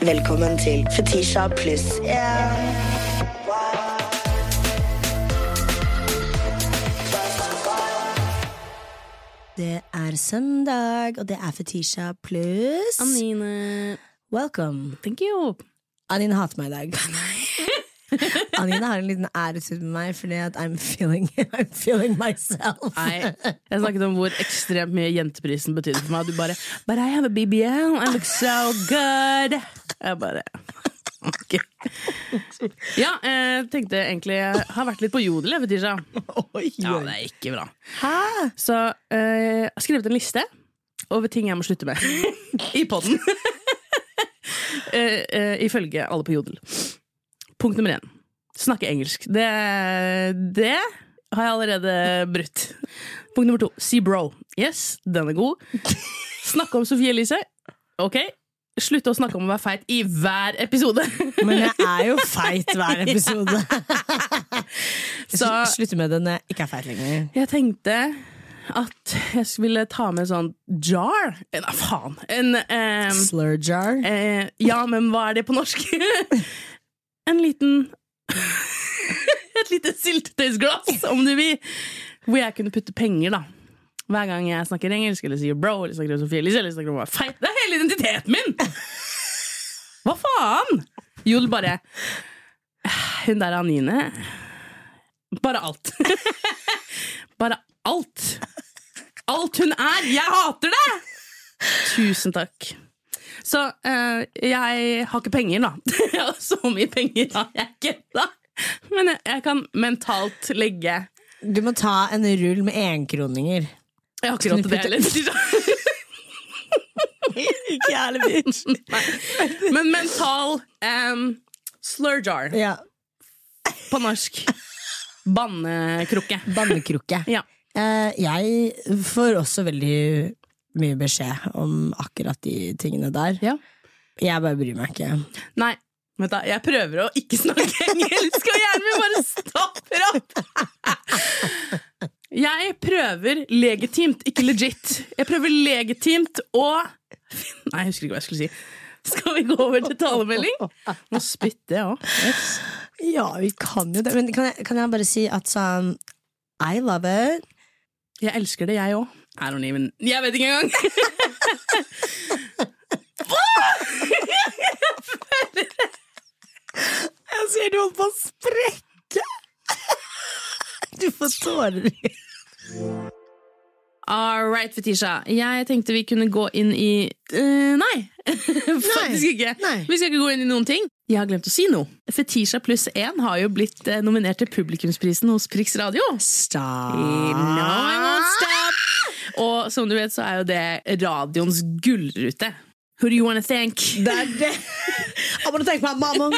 Velkommen til Fetisha pluss Det er søndag, og det er Fetisha pluss Anine. Welcome. Thank you. Anine hater meg i dag. Anine har en liten æresord med meg fordi at I'm feeling, I'm feeling myself. Nei, jeg snakket om hvor ekstremt mye jenteprisen betydde for meg. Du bare But I have a BBL, I look so good. Jeg bare Ok. Ja, jeg tenkte egentlig Jeg har vært litt på jodel, jeg, Fetisha. Ja, det er ikke bra. Hæ? Så eh, jeg har skrevet en liste over ting jeg må slutte med i poden. ifølge alle på Jodel. Punkt nummer én. Snakke engelsk. Det, det har jeg allerede brutt. Punkt nummer to. Si bro. Yes, den er god. Snakke om Sofie Elise. Ok. Slutte å snakke om å være feit i hver episode. Men jeg er jo feit hver episode. Så Slutte med det når jeg ikke er feit lenger. jeg tenkte at jeg ville ta med sånn jar. Eh, Nei, faen. En eh, Slur jar. Eh, ja, men hva er det på norsk? En liten Et lite syltetøysglass, om du vil. Hvor jeg kunne putte penger, da. Hver gang jeg snakker engelsk, eller sier bro, eller snakker om Sofie Elise, eller snakker om feit. Det er hele identiteten min! Hva faen? Jol bare Hun der Anine Bare alt. Bare alt. Alt hun er. Jeg hater det! Tusen takk. Så eh, jeg har ikke penger, da. Ja, Så mye penger har jeg ikke, da. Men jeg, jeg kan mentalt legge Du må ta en rull med enkroninger. Jeg har ikke råd til det heller. Ikke jævlig bitch. Men mental um, slur jar Ja. på norsk. Bannekrukke. Bannekrukke. Ja. Eh, jeg får også veldig mye beskjed om akkurat de tingene der. Ja. Jeg bare bryr meg ikke. Nei, Vent da, jeg prøver å ikke snakke engelsk, og hjernen min bare stopper opp! Jeg prøver legitimt, ikke legit. Jeg prøver legitimt å Nei, jeg husker ikke hva jeg skulle si. Skal vi gå over til talemelding? Nå spytter jeg òg. Yes. Ja, vi kan jo det. Men kan jeg, kan jeg bare si at sånn I love it. Jeg elsker det, jeg òg. I don't even Jeg vet ikke engang! Jeg ser du holder på å sprekke! Du får tårer. All right, Fetisha. Jeg tenkte vi kunne gå inn i uh, Nei! Faktisk ikke. Nei. Vi skal ikke gå inn i noen ting. Jeg har glemt å si noe. Fetisha pluss én har jo blitt eh, nominert til publikumsprisen hos Prix Radio. Stop. No, I. Og som du vet, så er jo det radioens gullrute. Who do you wanna thank? Det. I wanna thank my mama.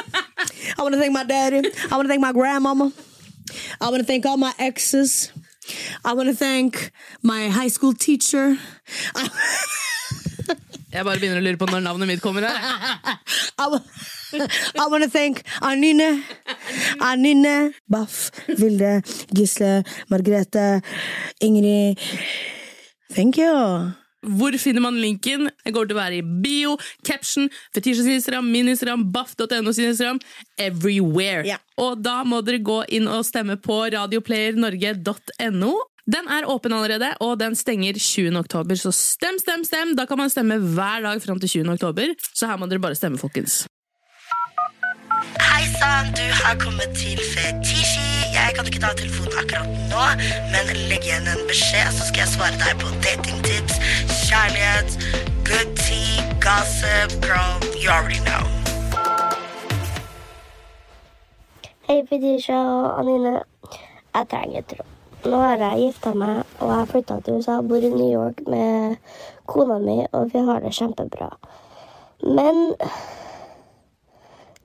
I wanna thank my daddy. I wanna thank my grandmama. I wanna thank all my exes. I wanna thank my high school teacher. Jeg bare begynner å lure på når navnet mitt kommer her. I, I wanna thank Anine. Anine, Baff, Vilde, Gisle, Margrethe, Ingrid. Thank you. Hvor finner man linken? Jeg går til å være i bio, caption, Fetisha sin Instagram, min Instagram, baff.no sin Instagram. Everywhere. Yeah. Og da må dere gå inn og stemme på radioplayernorge.no. Den er åpen allerede, og den stenger 20. oktober, så stem, stem, stem! Da kan man stemme hver dag fram til 20. oktober, så her må dere bare stemme, folkens. Hei sann, du har kommet til Fetishi. Jeg kan ikke ta telefonen akkurat nå, men legg igjen en beskjed, så skal jeg svare deg på datingtips, kjærlighet, good tea, gossip, girl, you already know. Hei, Fetisha og Anine. Jeg trenger et råd. Nå har jeg gifta meg, og jeg flytta til USA. Bor i New York med kona mi, og vi har det kjempebra. Men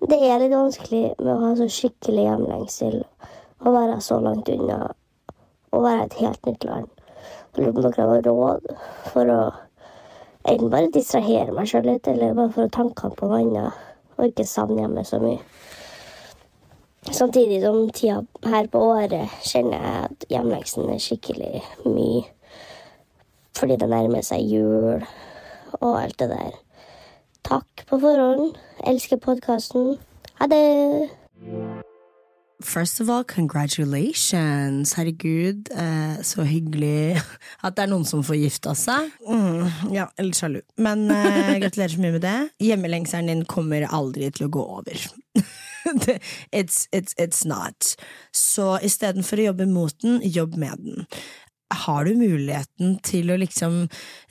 det er litt vanskelig med å ha så skikkelig hjemlengsel og være så langt unna å være et helt nytt land. Jeg lurer på om dere har råd for å enten bare distrahere meg sjøl litt, eller bare for å tanke på noe annet og ikke savne hjemmet så mye. Samtidig som tida her på året kjenner jeg at hjemleksen er skikkelig mye. Fordi det nærmer seg jul og alt det der. Takk på forhånd. Elsker podkasten. Ha det! First of all, congratulations! Herregud, eh, så hyggelig at det er noen som får gifta seg. Mm, ja, litt sjalu. Men eh, gratulerer så mye med det. Hjemmelengselen din kommer aldri til å gå over. It's, it's, it's not. Så istedenfor å jobbe mot den, jobb med den. Har du muligheten til å liksom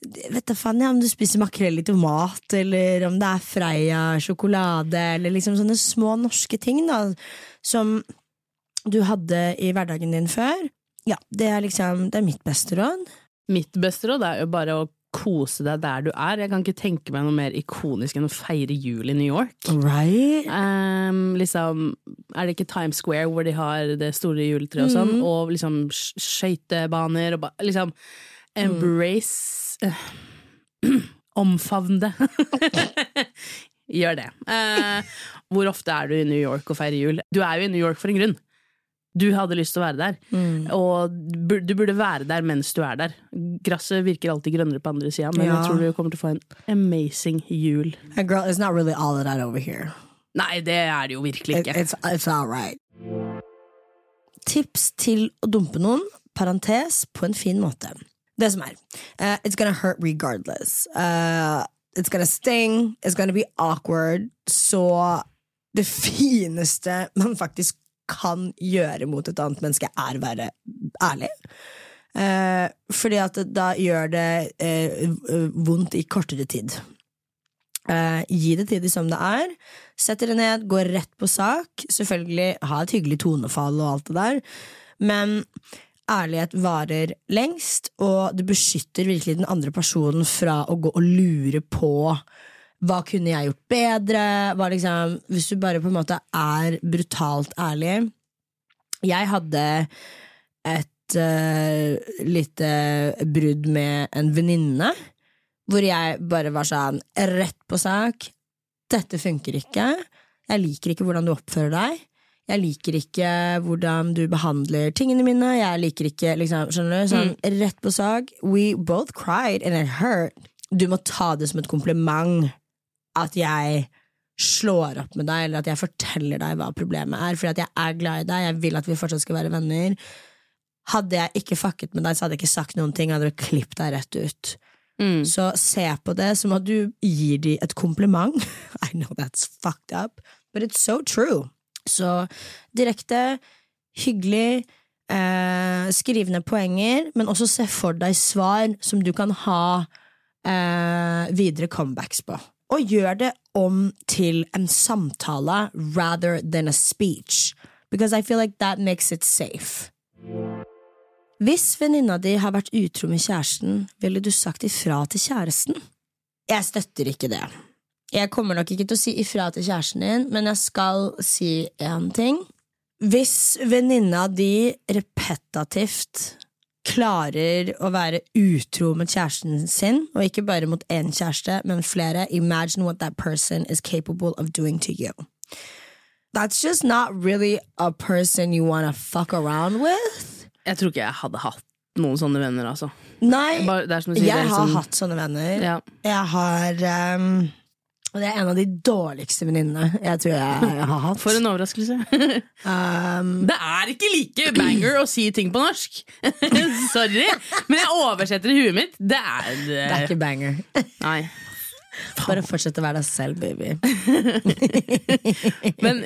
Vet da faen, ja, om du spiser makrell i tomat, eller om det er Freia sjokolade, eller liksom sånne små norske ting, da, som du hadde i hverdagen din før. Ja, det er liksom Det er mitt beste råd. Mitt beste råd er jo bare å kose deg der du er. Jeg kan ikke tenke meg noe mer ikonisk enn å feire jul i New York. Right? Um, liksom, er det ikke Times Square hvor de har det store juletreet og sånn, Mm. og liksom skøytebaner og ba, liksom embrace mm. Omfavn det. Gjør det. Uh, hvor ofte er du i New York og feirer jul? Du er jo i New York for en grunn. Du hadde lyst til å være der, Mm. og du burde være der mens du er der. Gresset virker alltid grønnere på andre sida, men Ja. jeg tror du kommer til å få en amazing jul. Hey girl, it's not really all of that over here. Nei, det er det jo virkelig ikke. it's, it's all right. Tips til å dumpe noen, parentes, på en fin måte. Det som er, uh, it's gonna hurt regardless. Uh, it's gonna sting, it's gonna be awkward, så det fineste man faktisk kan gjøre mot et annet menneske, er å være ærlig. Eh, fordi at da gjør det eh, vondt i kortere tid. Eh, gi det tid som det er. Sett dere ned, gå rett på sak. Selvfølgelig ha et hyggelig tonefall og alt det der, men ærlighet varer lengst, og det beskytter virkelig den andre personen fra å gå og lure på hva kunne jeg gjort bedre? Liksom, hvis du bare på en måte er brutalt ærlig Jeg hadde et uh, lite brudd med en venninne, hvor jeg bare var sånn rett på sak. Dette funker ikke. Jeg liker ikke hvordan du oppfører deg. Jeg liker ikke hvordan du behandler tingene mine. Jeg liker ikke, liksom, skjønner du? Sånn, Rett på sak. We both cried, and it hurt. Du må ta det som et kompliment at jeg slår opp med deg, eller at jeg forteller deg hva problemet er, fordi at jeg er glad i deg, jeg vil at vi fortsatt skal være venner. Hadde jeg ikke fucket med deg, så hadde jeg ikke sagt noen ting, hadde du klippet deg rett ut. Mm. Så se på det som at du gir dem et kompliment. I know that's fucked up, but it's so true. Så direkte, hyggelig, eh, skriv ned poenger, men også se for deg svar som du kan ha eh, videre comebacks på. Og gjør det om til en samtale rather than a speech, because I feel like that makes it safe. Hvis venninna di har vært utro med kjæresten, ville du sagt ifra til kjæresten? Jeg støtter ikke det. Jeg kommer nok ikke til å si ifra til kjæresten din, men jeg skal si én ting. Hvis venninna di repetativt klarer å være utro med kjæresten sin, og ikke bare mot én kjæreste, men flere, imagine what that person is capable of doing to you. That's just not really a person you wanna fuck around with. Jeg tror ikke jeg hadde hatt noen sånne venner, altså. Nei, Bare, det er som du sier, jeg har liksom- hatt sånne venner. ja. Jeg har ehm, Og det er en av de dårligste venninnene jeg tror jeg har hatt. For en overraskelse. Um, Det er ikke like banger å si ting på norsk! Sorry, men jeg oversetter i huet mitt. Det er, det er ikke banger. Nei. Bare fortsett å være deg selv, baby. Men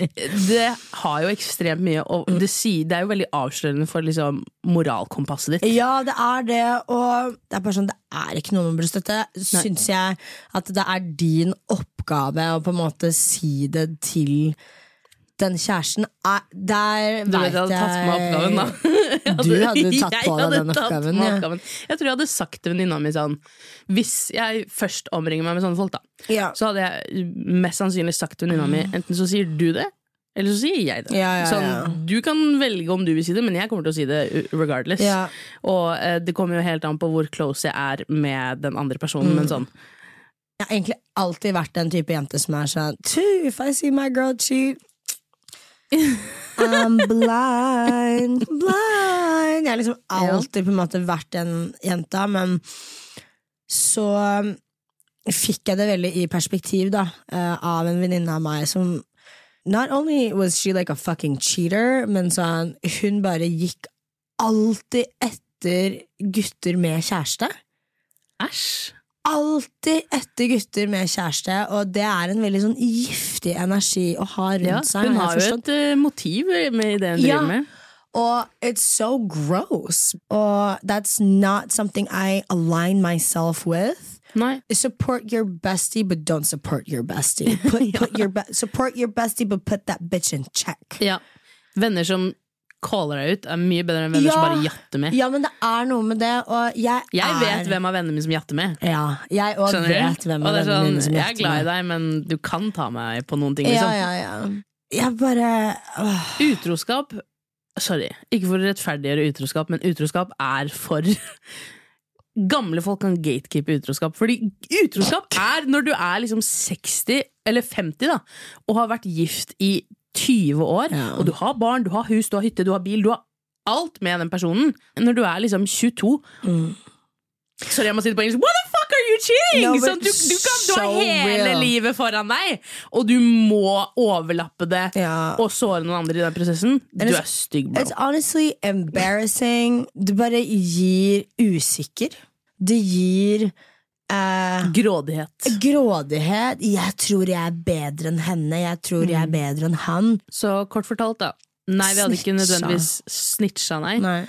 det har jo ekstremt mye og det, det er jo veldig avslørende for liksom, moralkompasset ditt. Ja, det er det, og det er bare sånn, det er ikke noe man burde støtte. Syns jeg at det er din oppgave å på en måte si det til den kjæresten. Er, der Du vet jeg hadde tatt meg oppgaven, da. Du hadde tatt på deg den oppgaven, ja. oppgaven. Jeg tror jeg hadde sagt til venninna mi sånn Hvis jeg først omringer meg med sånne folk, da, Ja. så hadde jeg mest sannsynlig sagt til venninna mi enten så sier du det, eller så sier jeg det. Ja, ja, sånn. Du kan velge om du vil si det, men jeg kommer til å si det regardless. Ja. Og eh, det kommer jo helt an på hvor close jeg er med den andre personen, Mm. men sånn Jeg har egentlig alltid vært den type jente som er sånn "Too, If I see my girl cheat I'm blind, blind. Jeg har liksom alltid på en måte vært den jenta, men så um, fikk jeg det veldig i perspektiv da eh, av en venninne av meg som Not only was she like a fucking cheater, men sånn, hun bare gikk alltid etter gutter med kjæreste. Æsj. Alltid etter gutter med kjæreste, og det er en veldig sånn giftig energi å ha rundt Ja, seg. hun har jo et uh, motiv med det hun Ja. driver med. Og it's so gross. Og that's not something I align myself with. Nei. Support your bestie, but don't support your bestie. Put, put your be support your bestie, but put that bitch in check. Ja. Venner som caller deg ut, er mye bedre enn venner som bare jatter med. Ja, men det er noe med det, og jeg, Jeg er vet hvem av vennene mine som jatter med. Ja, jeg òg Skjønner vet du? hvem av vennene sånn, mine som jeg er glad i deg, men du kan ta meg på noen ting. Ja, Liksom. ja, ja. Jeg bare åh. Utroskap Sorry, ikke for å rettferdiggjøre utroskap, men utroskap er for Gamle folk kan gatekeepe utroskap. Fordi utroskap er når du er liksom 60 eller 50 da og har vært gift i 20 år, Ja. og du har barn, du har hus, du har hytte, du har bil, du har alt med den personen. Når du er liksom 22 Mm. Sorry, jeg må si det på engelsk. What the fuck are you cheating?! No, sånn, du, du, kan, du har hele real. livet foran deg, og du må overlappe det Ja. og såre noen andre i den prosessen. Du er stygg, bro. It's honestly embarrassing. Det bare gir usikker. Det gir eh, Grådighet. grådighet. Jeg tror jeg er bedre enn henne. Jeg tror jeg er bedre enn han. Så kort fortalt, da. Nei, vi hadde ikke nødvendigvis snitcha, nei. Nei.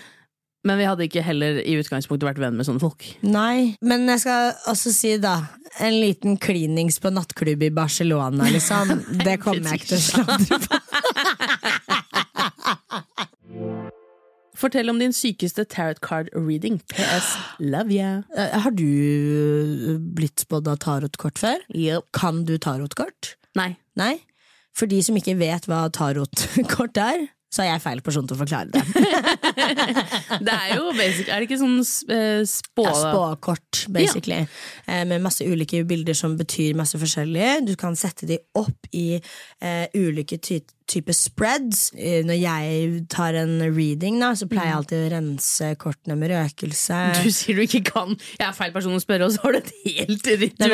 Men vi hadde ikke heller i utgangspunktet vært venn med sånne folk. Nei, men jeg skal også si da En liten klinings på nattklubb i Barcelona, liksom. Det kommer jeg ikke til å sladre på. Fortell om din sykeste tarot card reading. PS. Love you. Eh, Har du blitt spådd av tarotkort før? Yep. Kan du tarotkort? Nei. Nei? For de som ikke vet hva tarotkort er, så er jeg feil person til å forklare det. Det er jo basic Er det ikke sånn eh, spå... Ja, spåkort, basically. Ja. med masse ulike bilder som betyr masse forskjellig. Du kan sette de opp i uh, ulike ty typer spreads. Eh, når jeg tar en reading, da, så pleier jeg alltid å rense kortene med røkelse. Du sier du ikke kan. Jeg er feil person å spørre, og så har du et helt ritual.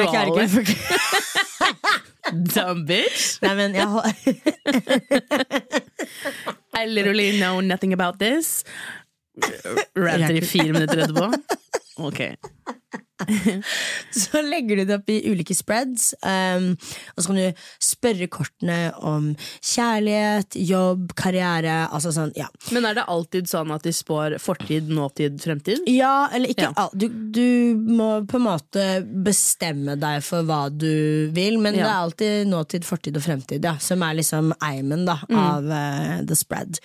Dumb bitch. Nei, men jeg har I literally know nothing about this. Ranter i fire minutter etterpå. Ok. Så legger du det opp i ulike spreads, um, og så kan du spørre kortene om kjærlighet, jobb, karriere. Altså sånn, ja. Men er det alltid sånn at de spår fortid, nåtid, fremtid? Ja, eller ikke Ja. Du, du må på en måte bestemme deg for hva du vil, men det er alltid nåtid, fortid og fremtid, ja, som er liksom eimen da, Mm. av uh, the spread.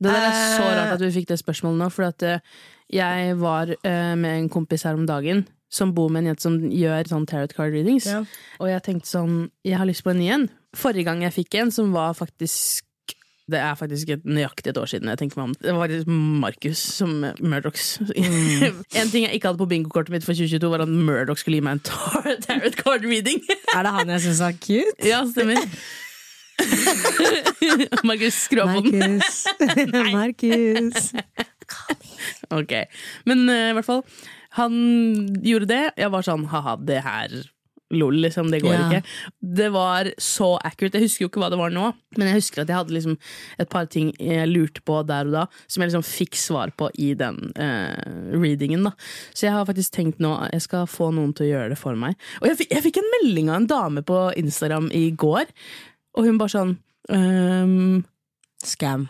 Det der er så Eh. rart at vi fikk det spørsmålet nå, for at eh, jeg var eh, med en kompis her om dagen som bor med en jente som gjør sånn tarot card readings. Ja. Og jeg tenkte sånn, jeg har lyst på en ny en. Forrige gang jeg fikk en, som var faktisk det er faktisk et nøyaktig et år siden. jeg tenker meg om Det var Markus som Murdochs. Mm. en ting jeg ikke hadde på bingokortet mitt for 2022, var at Murdoch skulle gi meg en tar tarot card reading. Er det han jeg syns er cute? ja, stemmer. Markus, skru av på den. Markus. Ok, Men uh, i hvert fall Han gjorde det. Jeg var sånn, haha, det her Lol, liksom, det går Ja. ikke. Det var så accurate. Jeg husker jo ikke hva det var nå Men jeg husker at jeg hadde liksom et par ting Jeg lurte på der og da Som jeg liksom fikk svar på i den uh, readingen da. Så jeg har faktisk tenkt nå Jeg skal få noen til å gjøre det for meg. Og jeg, jeg fikk en melding av en dame på Instagram i går Og hun bare sånn um, Scam.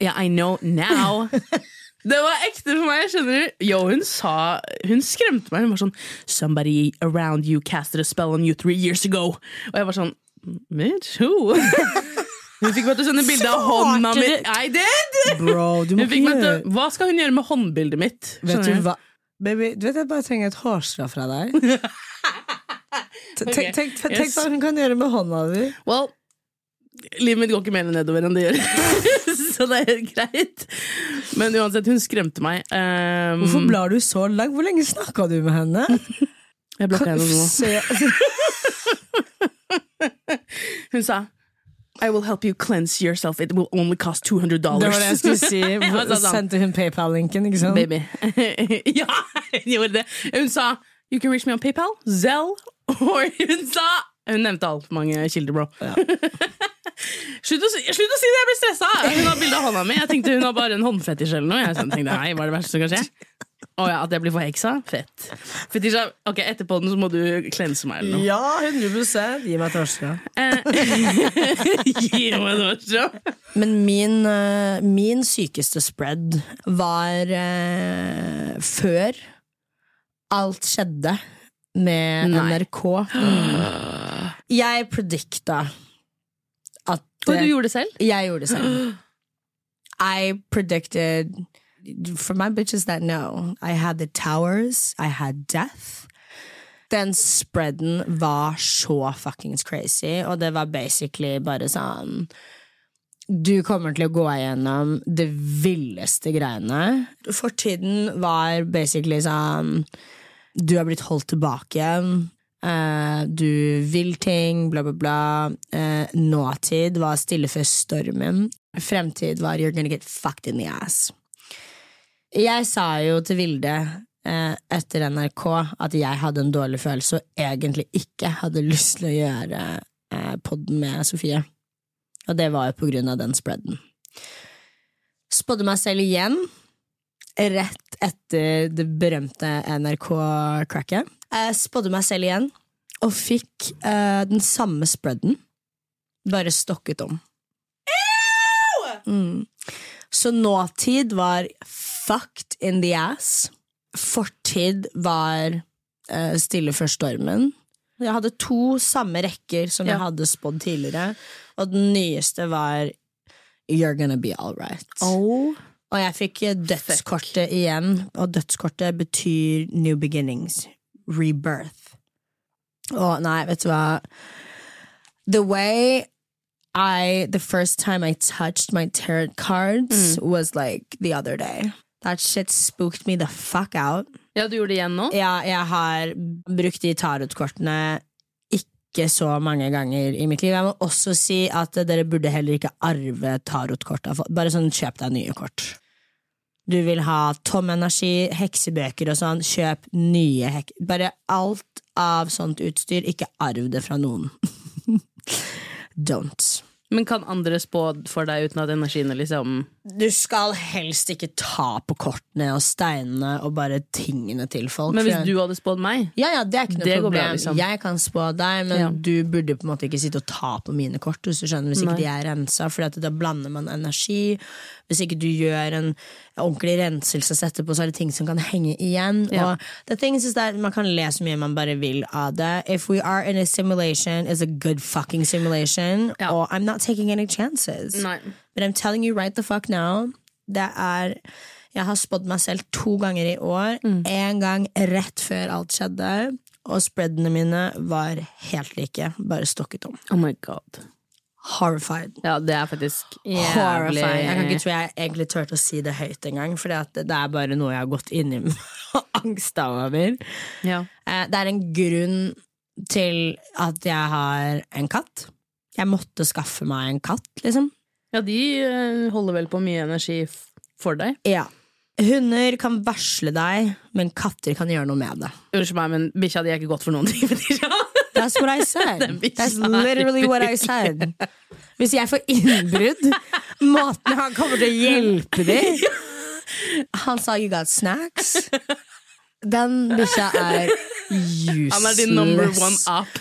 Yeah, I know now. Det var ekte for meg, skjønner du. Yo, hun sa Hun skremte meg. Hun var sånn Somebody around you casted a spell on you three years ago. Og jeg var sånn Bitch, who? Hun fikk meg til å sende bilde av hånda mi. I did! Bro, du må Hun fikk ikke meg til, å- hva skal hun gjøre med håndbildet mitt? Vet Skjønner du hva? Baby, du vet jeg bare trenger et hårstrå fra deg. Tenk, tenk, tenk, tenk Yes. hva hun kan gjøre med hånda di. Well, livet mitt går ikke mer nedover enn det gjør. Så det er helt greit. Men uansett, hun skremte meg. Um, Hvorfor blar du så langt? Hvor lenge snakka du med henne? Jeg blokka henne nå. Hun sa I will help you cleanse yourself. It will only cost 200 dollars. Det var det jeg skulle si. Hva? Sendte hun PayPal-linken, ikke sant? Baby. ja, hun gjorde det. Hun sa You can reach me on PayPal, Zell, or hun sa Hun nevnte altfor mange kilder, bro. Slutt, å si, slutt å si det, jeg blir stressa! Hun har bilde av hånda mi. Jeg tenkte hun har bare en håndfetisj eller noe. Jeg tenkte, nei, hva er det verste som kan skje? Å ja, At jeg blir forheksa? Fett. Fetisha, ok, Etterpå den så må du klense meg eller noe. Ja, 100 Gi meg et hårstrå. Gi meg hårstrå. Men min, eh, min sykeste spread var eh, før alt skjedde med Nei. NRK. Jeg predikta at Og du gjorde det selv? Jeg gjorde det selv. I predicted For my bitches that know, I had the towers, I had death. Den spreaden var så fuckings crazy, og det var basically bare sånn Du kommer til å gå igjennom det villeste greiene. Fortiden var basically sånn Du har blitt holdt tilbake. Eh, du vil ting, bla, bla, bla. Eh, nåtid var stille før stormen. Fremtid var you're gonna get fucked in the ass. Jeg sa jo til Vilde eh, etter NRK at jeg hadde en dårlig følelse og egentlig ikke hadde lyst til å gjøre eh, podden med Sofie. Og det var jo på grunn av den spreaden. Spådde meg selv igjen rett etter det berømte NRK-cracket. Jeg spådde meg selv igjen og fikk eh, den samme spreaden, bare stokket om. Mm. Så nåtid var fucked in the ass. Fortid var eh, stille før stormen. Jeg hadde to samme rekker som jeg Ja. hadde spådd tidligere, og den nyeste var You're gonna be all right. Og jeg fikk eh, dødskortet igjen, og dødskortet betyr new beginnings. Rebirth. Og nei, vet du hva The way I the first time I touched my tarot cards was like the other day. That shit spooked me the fuck out. Ja, du gjorde det igjen nå? Ja, jeg har brukt de tarotkortene ikke så mange ganger i mitt liv. Jeg må også si at dere burde heller ikke arve tarotkort. Bare sånn, kjøp deg nye kort. Du vil ha tom energi, heksebøker og sånn, kjøp nye hek... Bare alt av sånt utstyr, ikke arv det fra noen. Don't. Men kan andre spå for deg uten at energiene liksom Du skal helst ikke ta på kortene og steinene og bare tingene til folk. Men hvis du hadde spådd meg Ja, ja, det er ikke noe problem. bra, liksom. Jeg kan spå deg, men Ja. du burde på en måte ikke sitte og ta på mine kort hvis du skjønner, hvis ikke Nei. de er rensa, for da blander man energi. Hvis ikke du gjør en ordentlig renselse etterpå, så er det ting som kan henge igjen. Ja. Og the thing is that Man kan le så mye man bare vil av det. If we are in a simulation, it's a good fucking simulation. Ja. Og I'm not taking any chances. Nei. But I'm telling you right the fuck now. Det er Jeg har spådd meg selv to ganger i år. En gang rett før alt skjedde. Og spreadene mine var helt like, bare stokket om. Oh my god. Horrified. Ja, det er faktisk jævlig Jeg kan ikke tro jeg egentlig turte å si det høyt engang, for det er bare noe jeg har gått inn i og angsta over. ja. Eh, Det er en grunn til at jeg har en katt. Jeg måtte skaffe meg en katt, liksom. Ja, de eh, holder vel på mye energi for deg. Ja. Hunder kan varsle deg, men katter kan gjøre noe med det. Unnskyld meg, men bikkja di er ikke godt for noen ting. That's what I said. That's er literally what I said. Hvis jeg får innbrudd, måten han kommer til å hjelpe dem Han sa 'you got snacks'. Den bikkja er useless. Han er din number one up.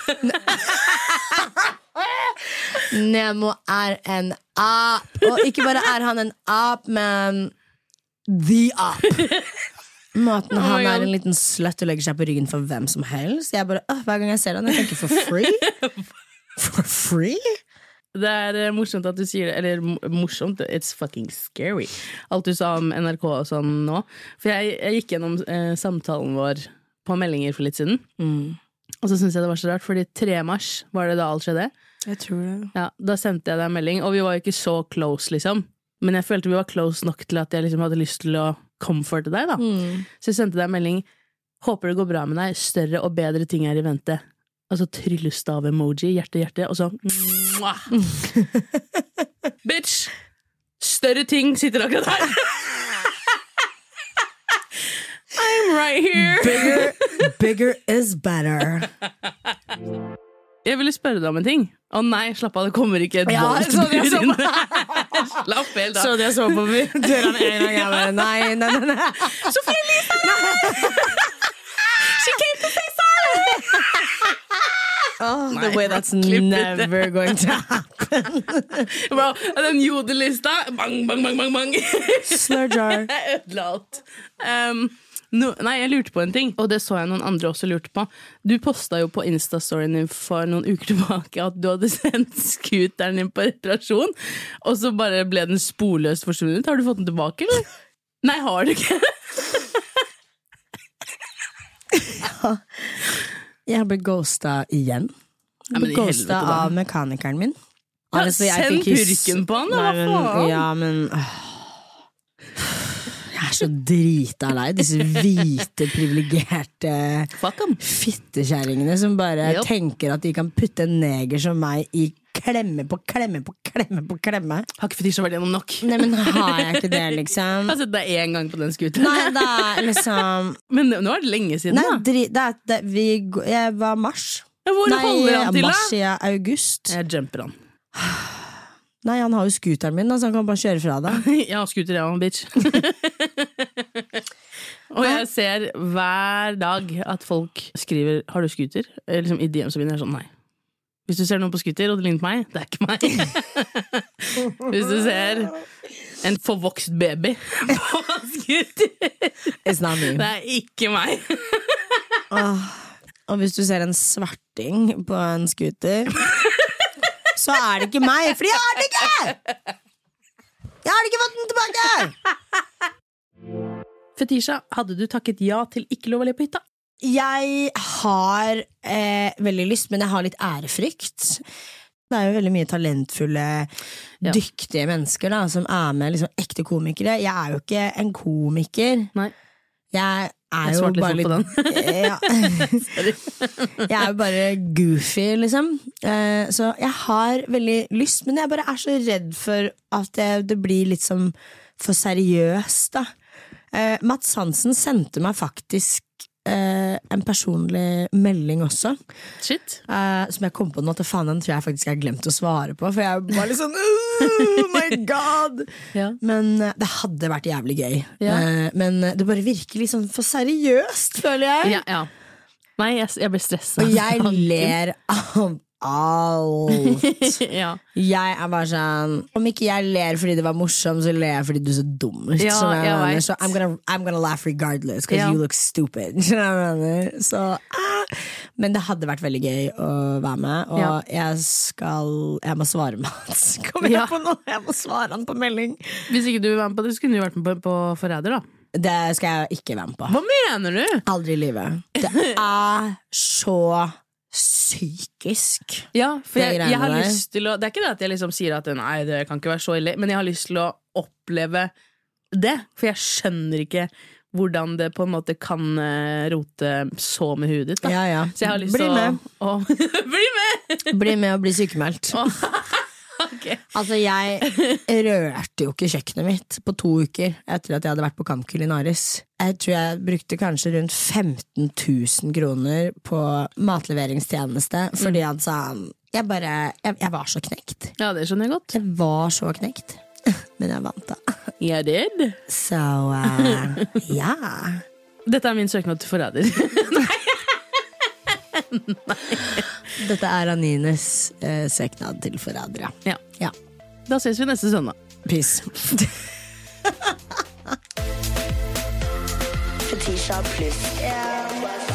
Nemo er en ap. Og ikke bare er han en ap, men the ap. Måten Oh han er en liten sløtt og legger seg på ryggen for hvem som helst. Jeg bare, øh, Hver gang jeg ser han, jeg tenker for free. For free? Det er eh, morsomt at du sier det. Eller morsomt, it's fucking scary. Alt du sa om NRK og sånn nå. For jeg, jeg gikk gjennom eh, samtalen vår på meldinger for litt siden. Og så syntes jeg det var så rart, fordi 3. mars var det da alt skjedde. Jeg tror det. Ja, Da sendte jeg deg en melding, og vi var jo ikke så close, liksom. Men jeg følte vi var close nok til at jeg liksom hadde lyst til å comforte deg. da Så jeg sendte deg en melding. Håper det går bra med deg. Større og bedre ting er i vente. Og så tryllestav-emoji, hjerte, hjerte, og så. Bitch! Større ting sitter akkurat her. I'm right here. Bigger, bigger is better. Jeg ville spørre deg om en ting. Å nei, slapp av, det kommer ikke et Ja, det er inn. Slapp helt av. Så jeg så på dørene en gang. Jeg bare nei, nei, nei. nei. Sofie Elise! She came to say sorry! Oh, Nei, the way that's det. never going to happen. Bro, den jodelista Bang, bang, bang, bang, bang. Slur jar. Jeg ødela alt. Um, no, nei, jeg lurte på en ting, og det så jeg noen andre også lurte på. Du posta jo på Insta-storyen din for noen uker tilbake at du hadde sendt scooteren din på reparasjon, og så bare ble den sporløst forsvunnet. Har du fått den tilbake, eller? Nei, har du ikke? Jeg ble ghosta igjen. Nei, men i ghosta av mekanikeren min. Ja, I send purken på han, da, hva faen? Ja, men åh. Jeg er så drita lei disse hvite, privilegerte fittekjerringene som bare yep. tenker at de kan putte en neger som meg i klemme på klemme på klemme på klemme. Har ikke fetisja vært gjennom nok? Nei, men har jeg ikke det, liksom? Jeg har sett deg én gang på den scooteren. Nei, er liksom Men nå er det lenge siden, Nei, da. det det, vi, jeg var mars. Ja, Hvor Nei, holder han til, da? mars i august. Jeg jumper han. Nei, han har jo scooteren min, så han kan bare kjøre fra deg. Ja, scooter, ja, bitch. Og jeg ser hver dag at folk skriver 'har du scooter?' Liksom i DM så begynner jeg sånn nei. Hvis du ser noen på scooter og det ligner på meg, det er ikke meg. Hvis du ser en forvokst baby på scooter, It's not me. det er ikke meg. Og hvis du ser en svarting på en scooter, så er det ikke meg, for jeg har det ikke! Jeg har ikke fått den tilbake! Fetisha, hadde du takket ja til ikke lov å le på hytta? Jeg har eh, veldig lyst, men jeg har litt ærefrykt. Det er jo veldig mye talentfulle, Ja. dyktige mennesker da, som er med, liksom ekte komikere. Jeg er jo ikke en komiker. Nei. Jeg er Jeg jo bare litt ja. Jeg er jo bare goofy, liksom. Eh, så jeg har veldig lyst, men jeg bare er så redd for at det, det blir litt som for seriøst, da. Eh, Mats Hansen sendte meg faktisk eh, en personlig melding også, Shit. eh, som jeg kom på nå til faen, den tror jeg faktisk jeg har glemt å svare på, for jeg var litt sånn Oh my god! Ja. Men eh, det hadde vært jævlig gøy. Ja. Eh, men det bare virker litt sånn for seriøst, føler jeg. Ja, ja. Nei, jeg, jeg blir stressa. Og jeg ler av alt. ja. Jeg er bare sånn Om ikke jeg ler fordi det var morsomt, så ler jeg fordi du er så dum. Ja, jeg. Så I'm gonna, I'm gonna laugh regardless, because Ja. you look stupid. Så, ah. Men det hadde vært veldig gøy å være med, og Ja. jeg skal Jeg må svare Mats. Kommer jeg på noe? Jeg må svare han på melding. Hvis ikke du vil være med på det, så kunne du vært med på, på Forræder, da. Det skal jeg ikke være med på. Hva mener du? Aldri i livet. Det er så psykisk. Ja, for jeg, jeg har lyst til å Det er ikke det at jeg liksom sier at nei, det kan ikke være så ille, men jeg har lyst til å oppleve det. For jeg skjønner ikke hvordan det på en måte kan eh, rote så med huet ditt. Ja, ja. Så jeg har lyst til å, å Bli med! Bli med og bli sykemeldt. Altså, jeg rørte jo ikke kjøkkenet mitt på to uker etter at jeg hadde vært på Camp Culinaris. Jeg tror jeg brukte kanskje rundt 15 000 kroner på matleveringstjeneste fordi han sa jeg bare jeg, jeg var så knekt. Ja, det skjønner jeg godt. Jeg var så knekt. Men jeg vant, da. Jeg did. Så eh, ja. Dette er min søknad til Forræder. Dette er Anines eh, søknad til forrædere. ja. Ja. Da ses vi neste søndag. Peace. Fetisha pluss.